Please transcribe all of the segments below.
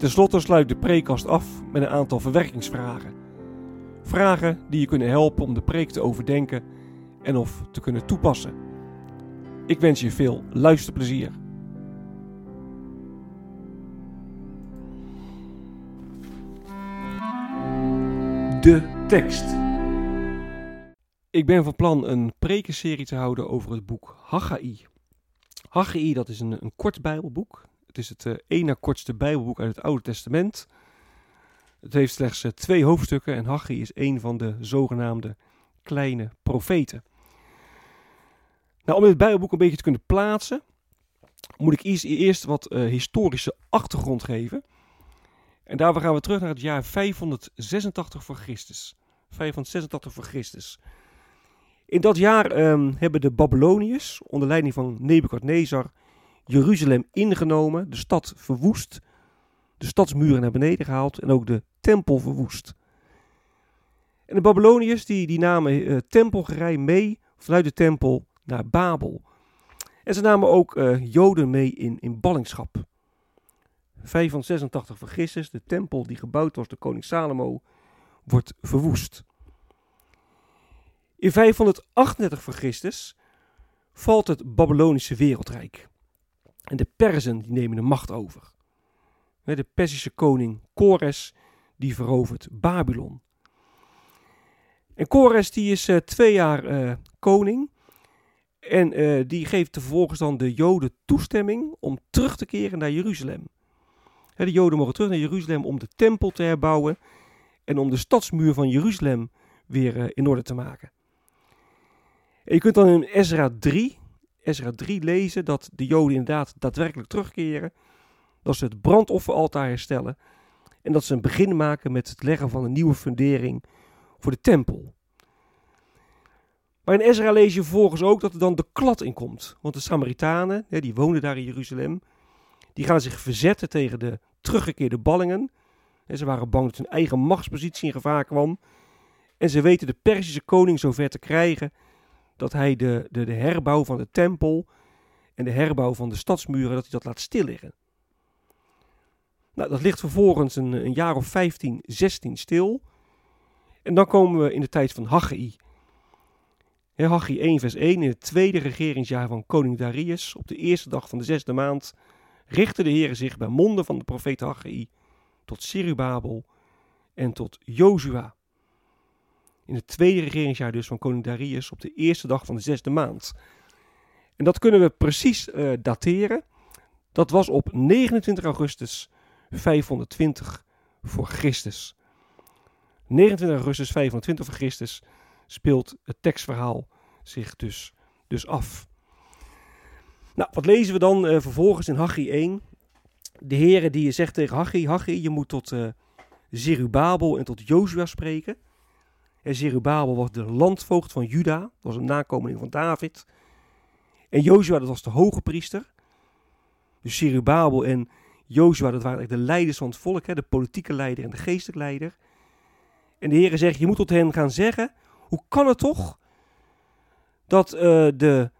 Ten slotte sluit de preekkast af met een aantal verwerkingsvragen. Vragen die je kunnen helpen om de preek te overdenken en of te kunnen toepassen. Ik wens je veel luisterplezier. De tekst. Ik ben van plan een prekenserie te houden over het boek Haggai. Haggai dat is een, een kort bijbelboek. Het is het uh, na kortste bijbelboek uit het Oude Testament. Het heeft slechts uh, twee hoofdstukken en Haggai is een van de zogenaamde kleine profeten. Nou, om dit bijbelboek een beetje te kunnen plaatsen, moet ik eerst, wat uh, historische achtergrond geven. En daarvoor gaan we terug naar het jaar 586 voor Christus. 586 voor Christus. In dat jaar um, hebben de Babyloniërs onder leiding van Nebukadnezar Jeruzalem ingenomen, de stad verwoest, de stadsmuren naar beneden gehaald en ook de tempel verwoest. En de Babyloniërs die, die namen uh, tempelgerij mee vanuit de tempel naar Babel. En ze namen ook uh, Joden mee in, in ballingschap. 586 voor Christus, de tempel die gebouwd was door koning Salomo, wordt verwoest. In 538 voor Christus valt het Babylonische wereldrijk. En de Perzen die nemen de macht over. De Persische koning Kores die verovert Babylon. En Kores die is uh, twee jaar uh, koning. En uh, die geeft vervolgens dan de Joden toestemming om terug te keren naar Jeruzalem. de Joden mogen terug naar Jeruzalem om de tempel te herbouwen. En om de stadsmuur van Jeruzalem weer in orde te maken. En je kunt dan in Ezra 3, Ezra 3 lezen dat de Joden inderdaad daadwerkelijk terugkeren. Dat ze het brandofferaltaar herstellen. En dat ze een begin maken met het leggen van een nieuwe fundering voor de tempel. Maar in Ezra lees je vervolgens ook dat er dan de klad in komt. Want de Samaritanen, die woonden daar in Jeruzalem, die gaan zich verzetten tegen de teruggekeerde ballingen. En ze waren bang dat hun eigen machtspositie in gevaar kwam. En ze weten de Perzische koning zover te krijgen dat hij de, de, de herbouw van de tempel en de herbouw van de stadsmuren, dat hij dat laat stilliggen. Nou, dat ligt vervolgens een, een jaar of 15, 16 stil. En dan komen we in de tijd van Haggai. Haggai 1 vers 1, in het tweede regeringsjaar van koning Darius, op de eerste dag van de zesde maand, richtte de Heer zich bij monden van de profeet Haggai tot Serubabel en tot Jozua in het tweede regeringsjaar dus van koning Darius op de eerste dag van de zesde maand. En dat kunnen we precies uh, dateren. Dat was op 29 augustus 520 voor Christus. 29 augustus 520 voor Christus speelt het tekstverhaal zich dus, dus af. Nou, wat lezen we dan uh, vervolgens in Haggai 1? De Heere die zegt tegen Haggai, Haggai, je moet tot uh, Zerubabel en tot Jozua spreken. En Zerubabel was de landvoogd van Juda, dat was een nakomeling van David. En Jozua, dat was de hoge priester. Dus Zerubabel en Jozua, dat waren eigenlijk de leiders van het volk, hè, de politieke leider en de geestelijke leider. En de Heer zegt, je moet tot hen gaan zeggen, hoe kan het toch dat uh, de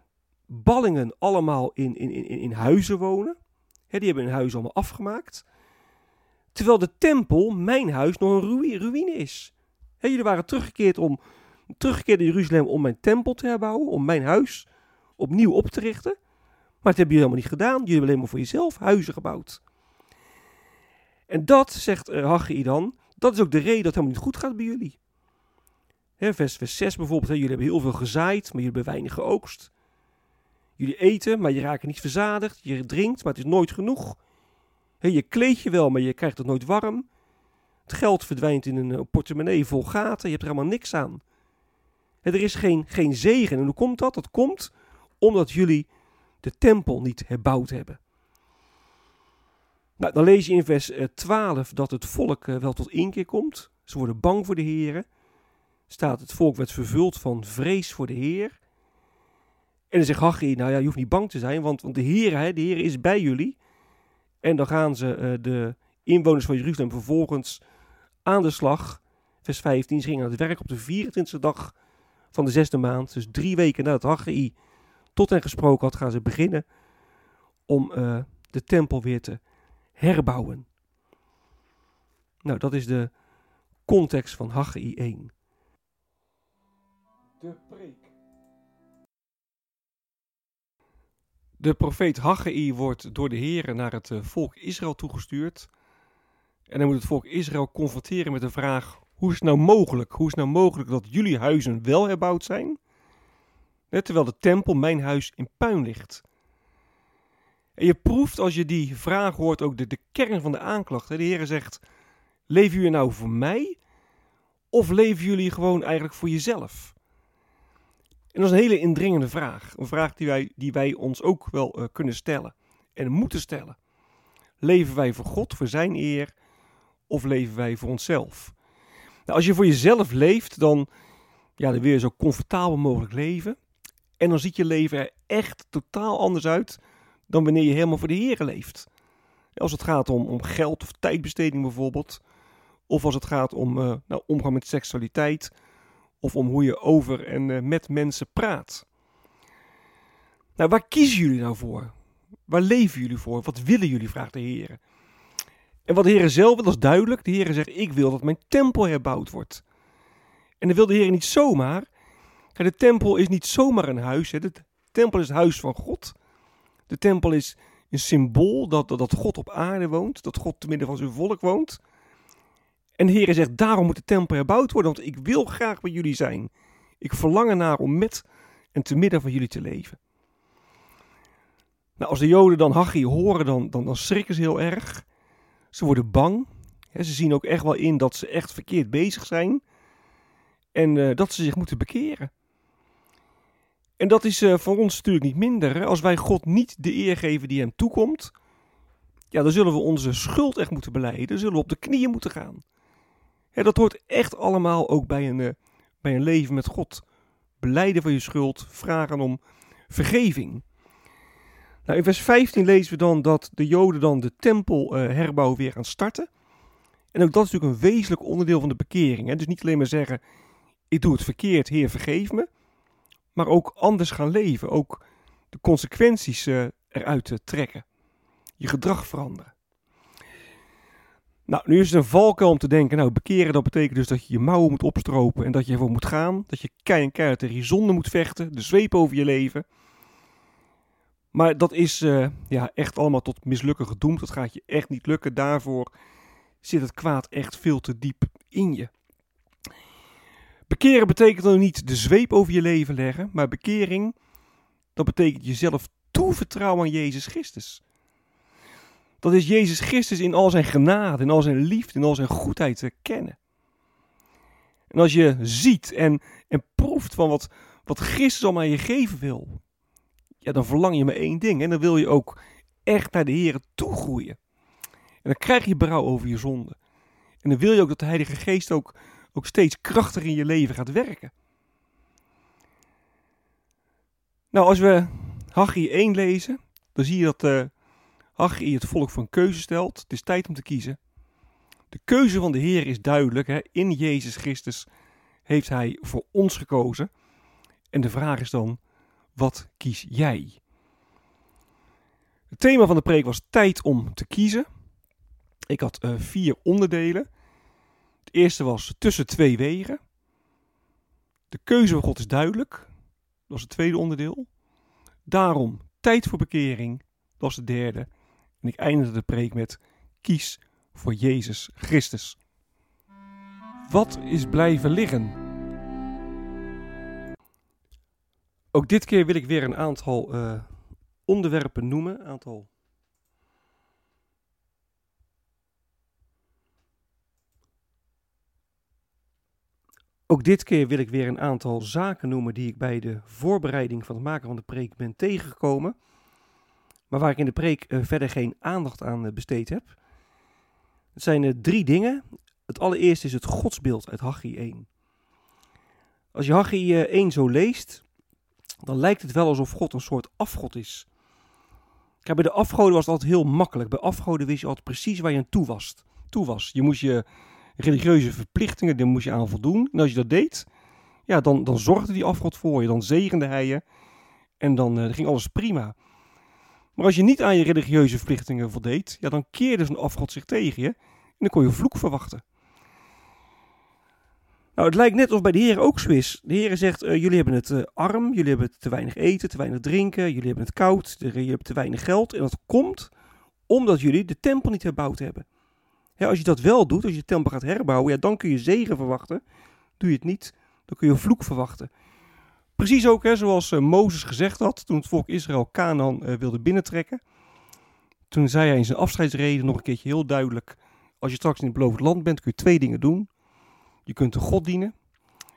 ballingen allemaal in, in, in, in huizen wonen? Hè, die hebben hun huis allemaal afgemaakt. Terwijl de tempel, mijn huis, nog een ruïne is. He, jullie waren teruggekeerd, om, teruggekeerd in Jeruzalem om mijn tempel te herbouwen, om mijn huis opnieuw op te richten. Maar dat hebben jullie helemaal niet gedaan. Jullie hebben alleen maar voor jezelf huizen gebouwd. En dat, zegt uh, dan, dat is ook de reden dat het helemaal niet goed gaat bij jullie. Hè, vers, vers 6 bijvoorbeeld, jullie hebben heel veel gezaaid, maar jullie hebben weinig geoogst. Jullie eten, maar je raakt niet verzadigd. Je drinkt, maar het is nooit genoeg. Je kleed je wel, maar je krijgt het nooit warm. Geld verdwijnt in een portemonnee vol gaten. Je hebt er helemaal niks aan. Er is geen, geen zegen. En hoe komt dat? Dat komt omdat jullie de tempel niet herbouwd hebben. Nou, dan lees je in vers 12 dat het volk wel tot inkeer komt. Ze worden bang voor de Heer. Staat het volk werd vervuld van vrees voor de Heer. En dan zegt Haggai, nou ja, je hoeft niet bang te zijn, want, want de Heer, de Heer is bij jullie. En dan gaan ze de inwoners van Jeruzalem vervolgens aan de slag. Vers 15, ze gingen aan het werk op de 24e dag van de zesde maand. Dus drie weken nadat Haggai tot hen gesproken had, gaan ze beginnen om uh, de tempel weer te herbouwen. Nou, dat is de context van Haggai 1. De preek. De profeet Haggai wordt door de Heer naar het eh, volk Israël toegestuurd. En hij moet het volk Israël confronteren met de vraag: hoe is het nou mogelijk? Hoe is het nou mogelijk dat jullie huizen wel herbouwd zijn? Terwijl de tempel, mijn huis, in puin ligt. En je proeft als je die vraag hoort ook de, de kern van de aanklacht. De Heer zegt: Leven jullie nou voor mij? Of leven jullie gewoon eigenlijk voor jezelf? En dat is een hele indringende vraag. Een vraag die wij, die wij ons ook wel uh, kunnen stellen en moeten stellen. Leven wij voor God, voor zijn eer, of leven wij voor onszelf? Nou, als je voor jezelf leeft, dan, ja, dan wil je zo comfortabel mogelijk leven. En dan ziet je leven er echt totaal anders uit dan wanneer je helemaal voor de Heer leeft. Als het gaat om, om geld of tijdbesteding bijvoorbeeld. Of als het gaat om uh, nou, omgang met seksualiteit of om hoe je over en uh, met mensen praat. Nou, waar kiezen jullie nou voor? Waar leven jullie voor? Wat willen jullie, vraagt de Heer. En wat de Heer zelf wil, dat is duidelijk. De Heer zegt, ik wil dat mijn tempel herbouwd wordt. En dan wil de Heer niet zomaar. de tempel is niet zomaar een huis. Hè. De tempel is het huis van God. De tempel is een symbool dat, dat God op aarde woont. Dat God te midden van zijn volk woont. En de Heer zegt, daarom moet de tempel herbouwd worden, want ik wil graag bij jullie zijn. Ik verlang ernaar om met en te midden van jullie te leven. Nou, als de Joden dan Haggai horen, dan, dan, dan schrikken ze heel erg. Ze worden bang. ze zien ook echt wel in dat ze echt verkeerd bezig zijn. En uh, dat ze zich moeten bekeren. En dat is uh, voor ons natuurlijk niet minder. Als wij God niet de eer geven die hem toekomt, ja, dan zullen we onze schuld echt moeten beleiden. Dan zullen we op de knieën moeten gaan. Dat hoort echt allemaal ook bij een, uh, bij een leven met God. Beleiden van je schuld, vragen om vergeving. Nou, in vers 15 lezen we dan dat de Joden dan de tempelherbouw uh, weer gaan starten. En ook dat is natuurlijk een wezenlijk onderdeel van de bekering. Hè? Dus niet alleen maar zeggen, ik doe het verkeerd, Heer vergeef me. Maar ook anders gaan leven. Ook de consequenties uh, eruit trekken. Je gedrag veranderen. Nou, nu is het een valkuil om te denken, nou, bekeren dat betekent dus dat je je mouwen moet opstropen en dat je ervoor moet gaan. Dat je kei en keihard tegen zonde moet vechten, de zweep over je leven. Maar dat is uh, ja, echt allemaal tot mislukken gedoemd. Dat gaat je echt niet lukken. Daarvoor zit het kwaad echt veel te diep in je. Bekeren betekent dan niet de zweep over je leven leggen, maar bekering, dat betekent jezelf toevertrouwen aan Jezus Christus. Dat is Jezus Christus in al zijn genade, in al zijn liefde, in al zijn goedheid te kennen. En als je ziet en, en proeft van wat, wat Christus al aan je geven wil, ja, dan verlang je maar één ding. En dan wil je ook echt naar de Heer toegroeien. En dan krijg je berouw over je zonde. En dan wil je ook dat de Heilige Geest ook, ook steeds krachtiger in je leven gaat werken. Nou, als we Haggai 1 lezen, dan zie je dat uh, Haggai het volk een keuze stelt. Het is tijd om te kiezen. De keuze van de Heer is duidelijk. Hè? In Jezus Christus heeft Hij voor ons gekozen. En de vraag is dan, wat kies jij? Het thema van de preek was tijd om te kiezen. Ik had uh, vier onderdelen. Het eerste was tussen twee wegen. De keuze van God is duidelijk. Dat was het tweede onderdeel. Daarom tijd voor bekering. Dat was het derde. En ik eindigde de preek met: kies voor Jezus Christus. Wat is blijven liggen? Ook dit keer wil ik weer een aantal uh, onderwerpen noemen. Een aantal. Ook dit keer wil ik weer een aantal zaken noemen die ik bij de voorbereiding van het maken van de preek ben tegengekomen. Maar waar ik in de preek uh, verder geen aandacht aan uh, besteed heb. Het zijn drie dingen. Het allereerste is het godsbeeld uit Haggai 1. Als je Haggai 1 zo leest, dan lijkt het wel alsof God een soort afgod is. Kijk, bij de afgoden was het altijd heel makkelijk. Bij afgoden wist je altijd precies waar je aan toe was. Toe was. Je moest je religieuze verplichtingen, daar moest je aan voldoen. En als je dat deed, ja, dan, dan zorgde die afgod voor je. Dan zegende hij je. En dan uh, ging alles prima. Maar als je niet aan je religieuze verplichtingen voldeed, ja, dan keerde zo'n afgod zich tegen je. En dan kon je vloek verwachten. Nou, het lijkt net alsof bij de Heer ook zo is. De Heer zegt, uh, jullie hebben het uh, arm, jullie hebben te weinig eten, te weinig drinken, jullie hebben het koud, jullie hebben te weinig geld. En dat komt omdat jullie de tempel niet herbouwd hebben. Als je dat wel doet, als je de tempel gaat herbouwen, ja, dan kun je zegen verwachten. Doe je het niet, dan kun je vloek verwachten. Precies ook hè, zoals uh, Mozes gezegd had toen het volk Israël Canaan wilde binnentrekken. Toen zei hij in zijn afscheidsreden nog een keertje heel duidelijk, als je straks in het beloofd land bent, kun je twee dingen doen. Je kunt de God dienen.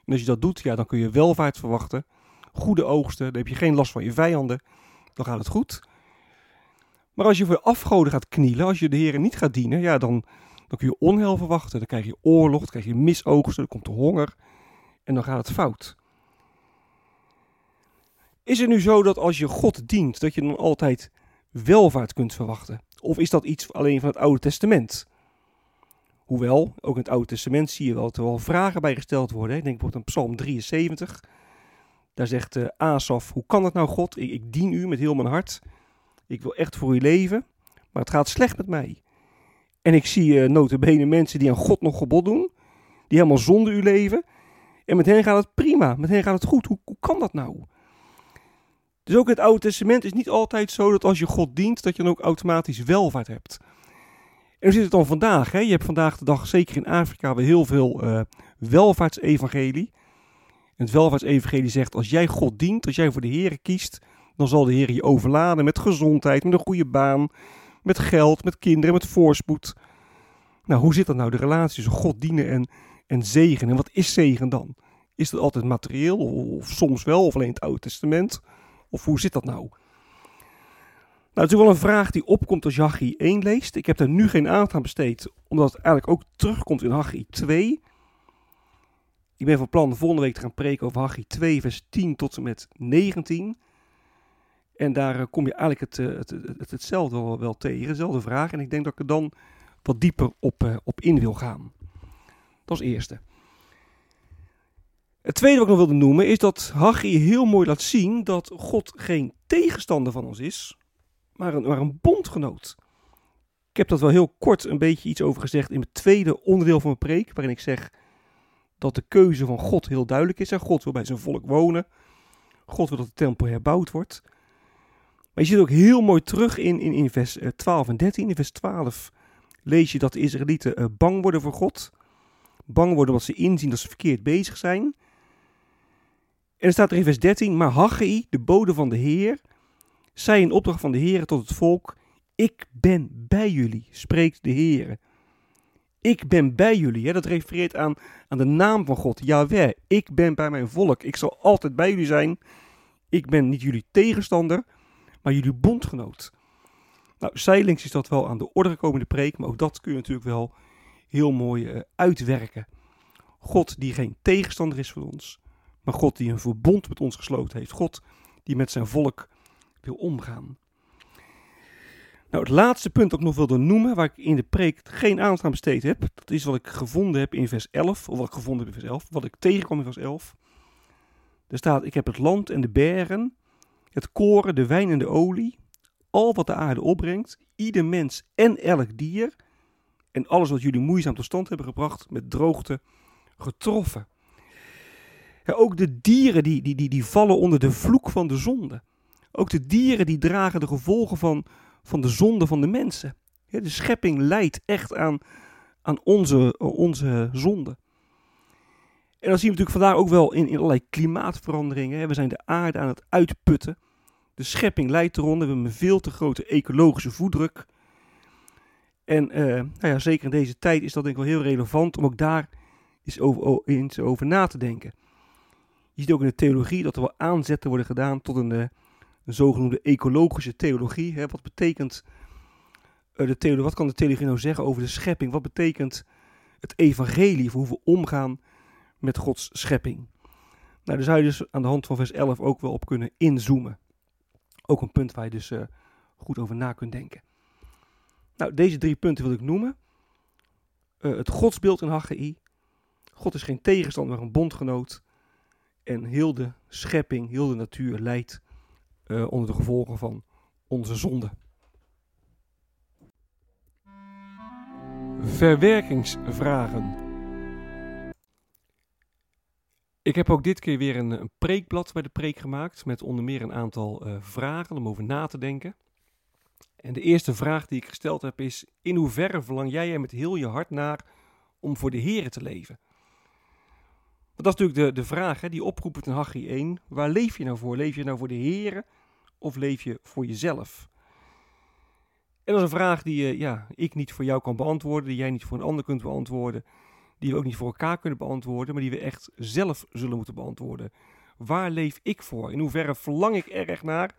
En als je dat doet, ja, dan kun je welvaart verwachten. Goede oogsten, dan heb je geen last van je vijanden. Dan gaat het goed. Maar als je voor afgoden gaat knielen, als je de Heer niet gaat dienen, ja, dan, dan kun je onheil verwachten. Dan krijg je oorlog, dan krijg je misoogsten, dan komt de honger. En dan gaat het fout. Is het nu zo dat als je God dient, dat je dan altijd welvaart kunt verwachten? Of is dat iets alleen van het Oude Testament? Hoewel, ook in het Oude Testament zie je wel dat er wel vragen bij gesteld worden. Ik denk bijvoorbeeld aan Psalm 73. Daar zegt uh, Asaf, hoe kan het nou God? Ik, ik, dien u met heel mijn hart. Ik wil echt voor u leven, maar het gaat slecht met mij. En ik zie uh, notabene mensen die aan God nog gebod doen. Die helemaal zonder u leven. En met hen gaat het prima, met hen gaat het goed. Hoe, hoe kan dat nou? Dus ook in het Oude Testament is niet altijd zo dat als je God dient, dat je dan ook automatisch welvaart hebt. En hoe zit het dan vandaag? Hè? Je hebt vandaag de dag, zeker in Afrika, weer heel veel uh, welvaartsevangelie. En het welvaartsevangelie zegt, als jij God dient, als jij voor de Heer kiest, dan zal de Heer je overladen met gezondheid, met een goede baan, met geld, met kinderen, met voorspoed. Nou, hoe zit dat nou, de relatie tussen God dienen en, en zegen? En wat is zegen dan? Is dat altijd materieel, of soms wel, of alleen het Oude Testament? Of hoe zit dat nou? Nou, het is wel een vraag die opkomt als je Haggai 1 leest. Ik heb daar nu geen aandacht aan besteed, omdat het eigenlijk ook terugkomt in Haggai 2. Ik ben van plan volgende week te gaan preken over Haggai 2, vers 10 tot en met 19. En daar eh, kom je eigenlijk het, eh, het, het, hetzelfde wel, wel, tegen, dezelfde vraag. En ik denk dat ik er dan wat dieper op, uh, op in wil gaan. Dat is eerste. Het tweede wat ik nog wilde noemen is dat Haggai heel mooi laat zien dat God geen tegenstander van ons is, maar een, bondgenoot. Ik heb dat wel heel kort een beetje iets over gezegd in het tweede onderdeel van mijn preek, waarin ik zeg dat de keuze van God heel duidelijk is. En God wil bij zijn volk wonen. God wil dat de tempel herbouwd wordt. Maar je ziet ook heel mooi terug in, in, in vers 12 eh, en 13. In vers 12 lees je dat de Israëlieten uh, bang worden voor God. Bang worden omdat ze inzien dat ze verkeerd bezig zijn. En er staat er in vers 13, maar Haggai, de bode van de Heer, zei in opdracht van de Heer tot het volk: Ik ben bij jullie, spreekt de Heer. Ik ben bij jullie. Hè? Dat refereert aan, aan de naam van God, Yahweh. Ik ben bij mijn volk. Ik zal altijd bij jullie zijn. Ik ben niet jullie tegenstander, maar jullie bondgenoot. Nou, zijlings is dat wel aan de orde gekomen in de preek, maar ook dat kun je natuurlijk wel heel mooi uh, uitwerken. God die geen tegenstander is voor ons, maar God die een verbond met ons gesloten heeft. God die met zijn volk wil omgaan. Nou, het laatste punt dat ik nog wilde noemen, waar ik in de preek geen aandacht aan besteed heb, dat is wat ik gevonden heb in vers 11, of wat ik gevonden heb in vers 11, wat ik tegenkwam in vers 11. Er staat, ik heb het land en de bergen, het koren, de wijn en de olie, al wat de aarde opbrengt, ieder mens en elk dier, en alles wat jullie moeizaam tot stand hebben gebracht, met droogte getroffen. Ook de dieren die, die, die, die vallen onder de vloek van de zonde. Ook de dieren die dragen de gevolgen van, van de zonde van de mensen. de schepping leidt echt aan, aan onze, onze zonde. En dan zien we natuurlijk vandaag ook wel in, in allerlei klimaatveranderingen. We zijn de aarde aan het uitputten. De schepping leidt eronder. We hebben een veel te grote ecologische voetdruk. En uh, nou ja, zeker in deze tijd is dat denk ik wel heel relevant om ook daar eens over, eens over na te denken. Je ziet ook in de theologie dat er wel aanzetten worden gedaan tot een, uh, een zogenoemde ecologische theologie. Hè. Wat betekent uh, de theologie? Wat kan de theologie nou zeggen over de schepping? Wat betekent het evangelie voor hoe we omgaan met Gods schepping? Nou, daar zou je dus aan de hand van vers 11 ook wel op kunnen inzoomen. Ook een punt waar je dus uh, goed over na kunt denken. Nou, deze drie punten wil ik noemen. Uh, het godsbeeld in Haggai. God is geen tegenstander, maar een bondgenoot. En heel de schepping, heel de natuur leidt uh, onder de gevolgen van onze zonde. Verwerkingsvragen. Ik heb ook dit keer weer een, een, preekblad bij de preek gemaakt met onder meer een aantal uh, vragen om over na te denken. En de eerste vraag die ik gesteld heb is: in hoeverre verlang jij er met heel je hart naar om voor de Here te leven? Want dat is natuurlijk de, de vraag die oproept in Haggai 1. Waar leef je nou voor? Leef je nou voor de Here of leef je voor jezelf? En dat is een vraag die uh, ja, ik niet voor jou kan beantwoorden, die jij niet voor een ander kunt beantwoorden, die we ook niet voor elkaar kunnen beantwoorden, maar die we echt zelf zullen moeten beantwoorden. Waar leef ik voor? In hoeverre verlang ik er echt naar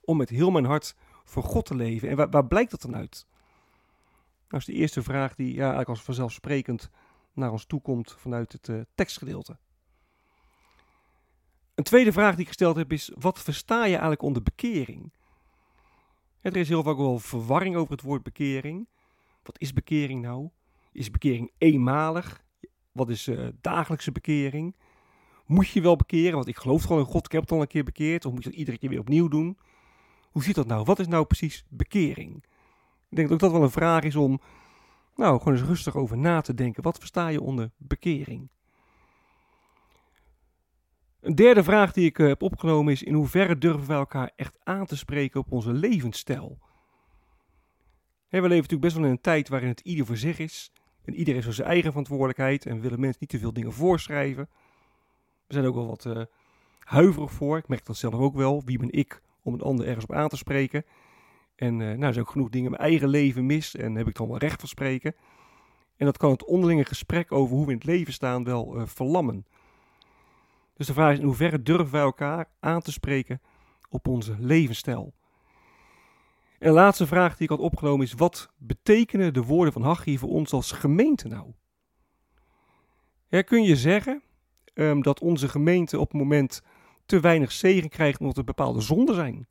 om met heel mijn hart voor God te leven? En waar, waar blijkt dat dan uit? Nou is de eerste vraag die ja, eigenlijk als vanzelfsprekend naar ons toe komt vanuit het uh, tekstgedeelte. Een tweede vraag die ik gesteld heb is: wat versta je eigenlijk onder bekering? Er is heel vaak wel verwarring over het woord bekering. Wat is bekering nou? Is bekering eenmalig? Wat is uh, dagelijkse bekering? Moet je wel bekeren? Want ik geloof gewoon in God, ik heb het al een keer bekeerd. Of moet je dat iedere keer weer opnieuw doen? Hoe zit dat nou? Wat is nou precies bekering? Ik denk dat ook dat wel een vraag is om nou, gewoon eens rustig over na te denken. Wat versta je onder bekering? Een derde vraag die ik uh, heb opgenomen is: in hoeverre durven wij elkaar echt aan te spreken op onze levensstijl? we leven natuurlijk best wel in een tijd waarin het ieder voor zich is. En ieder heeft zijn eigen verantwoordelijkheid en willen mensen niet te veel dingen voorschrijven. We zijn ook wel wat uh, huiverig voor. Ik merk dat zelf ook wel. Wie ben ik om een ander ergens op aan te spreken? En uh, nou, er zijn ook genoeg dingen in mijn eigen leven mis en heb ik dan wel recht van spreken. En dat kan het onderlinge gesprek over hoe we in het leven staan wel uh, verlammen. Dus de vraag is in hoeverre durven wij elkaar aan te spreken op onze levensstijl. En de laatste vraag die ik had opgenomen is: wat betekenen de woorden van Haggai voor ons als gemeente nou? Ja, kun je zeggen um, dat onze gemeente op het moment te weinig zegen krijgt omdat er bepaalde zonden zijn?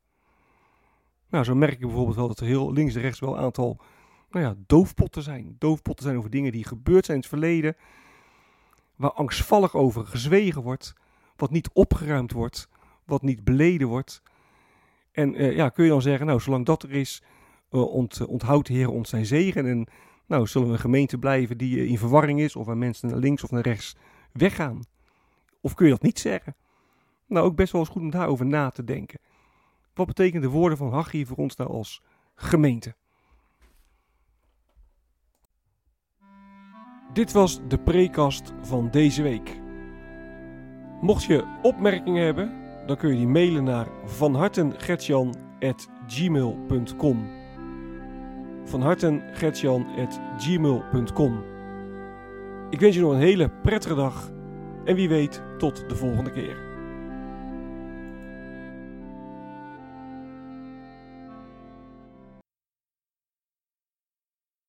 Nou, zo merk ik bijvoorbeeld wel dat er heel links en rechts wel een aantal nou ja, doofpotten zijn. Doofpotten zijn over dingen die gebeurd zijn in het verleden, waar angstvallig over gezwegen wordt, wat niet opgeruimd wordt, wat niet beleden wordt. En uh, ja, kun je dan zeggen, nou, zolang dat er is, ont, onthoudt de Heer ons zijn zegen. En nou, zullen we een gemeente blijven die uh, in verwarring is, of waar mensen naar links of naar rechts weggaan? Of kun je dat niet zeggen? Nou, ook best wel eens goed om daarover na te denken. Wat betekenen de woorden van Haggai voor ons nou als gemeente? Dit was de prekast van deze week. Mocht je opmerkingen hebben, dan kun je die mailen naar vanhartengertjan.gmail.com vanhartengertjan.gmail.com Ik wens je nog een hele prettige dag en wie weet tot de volgende keer.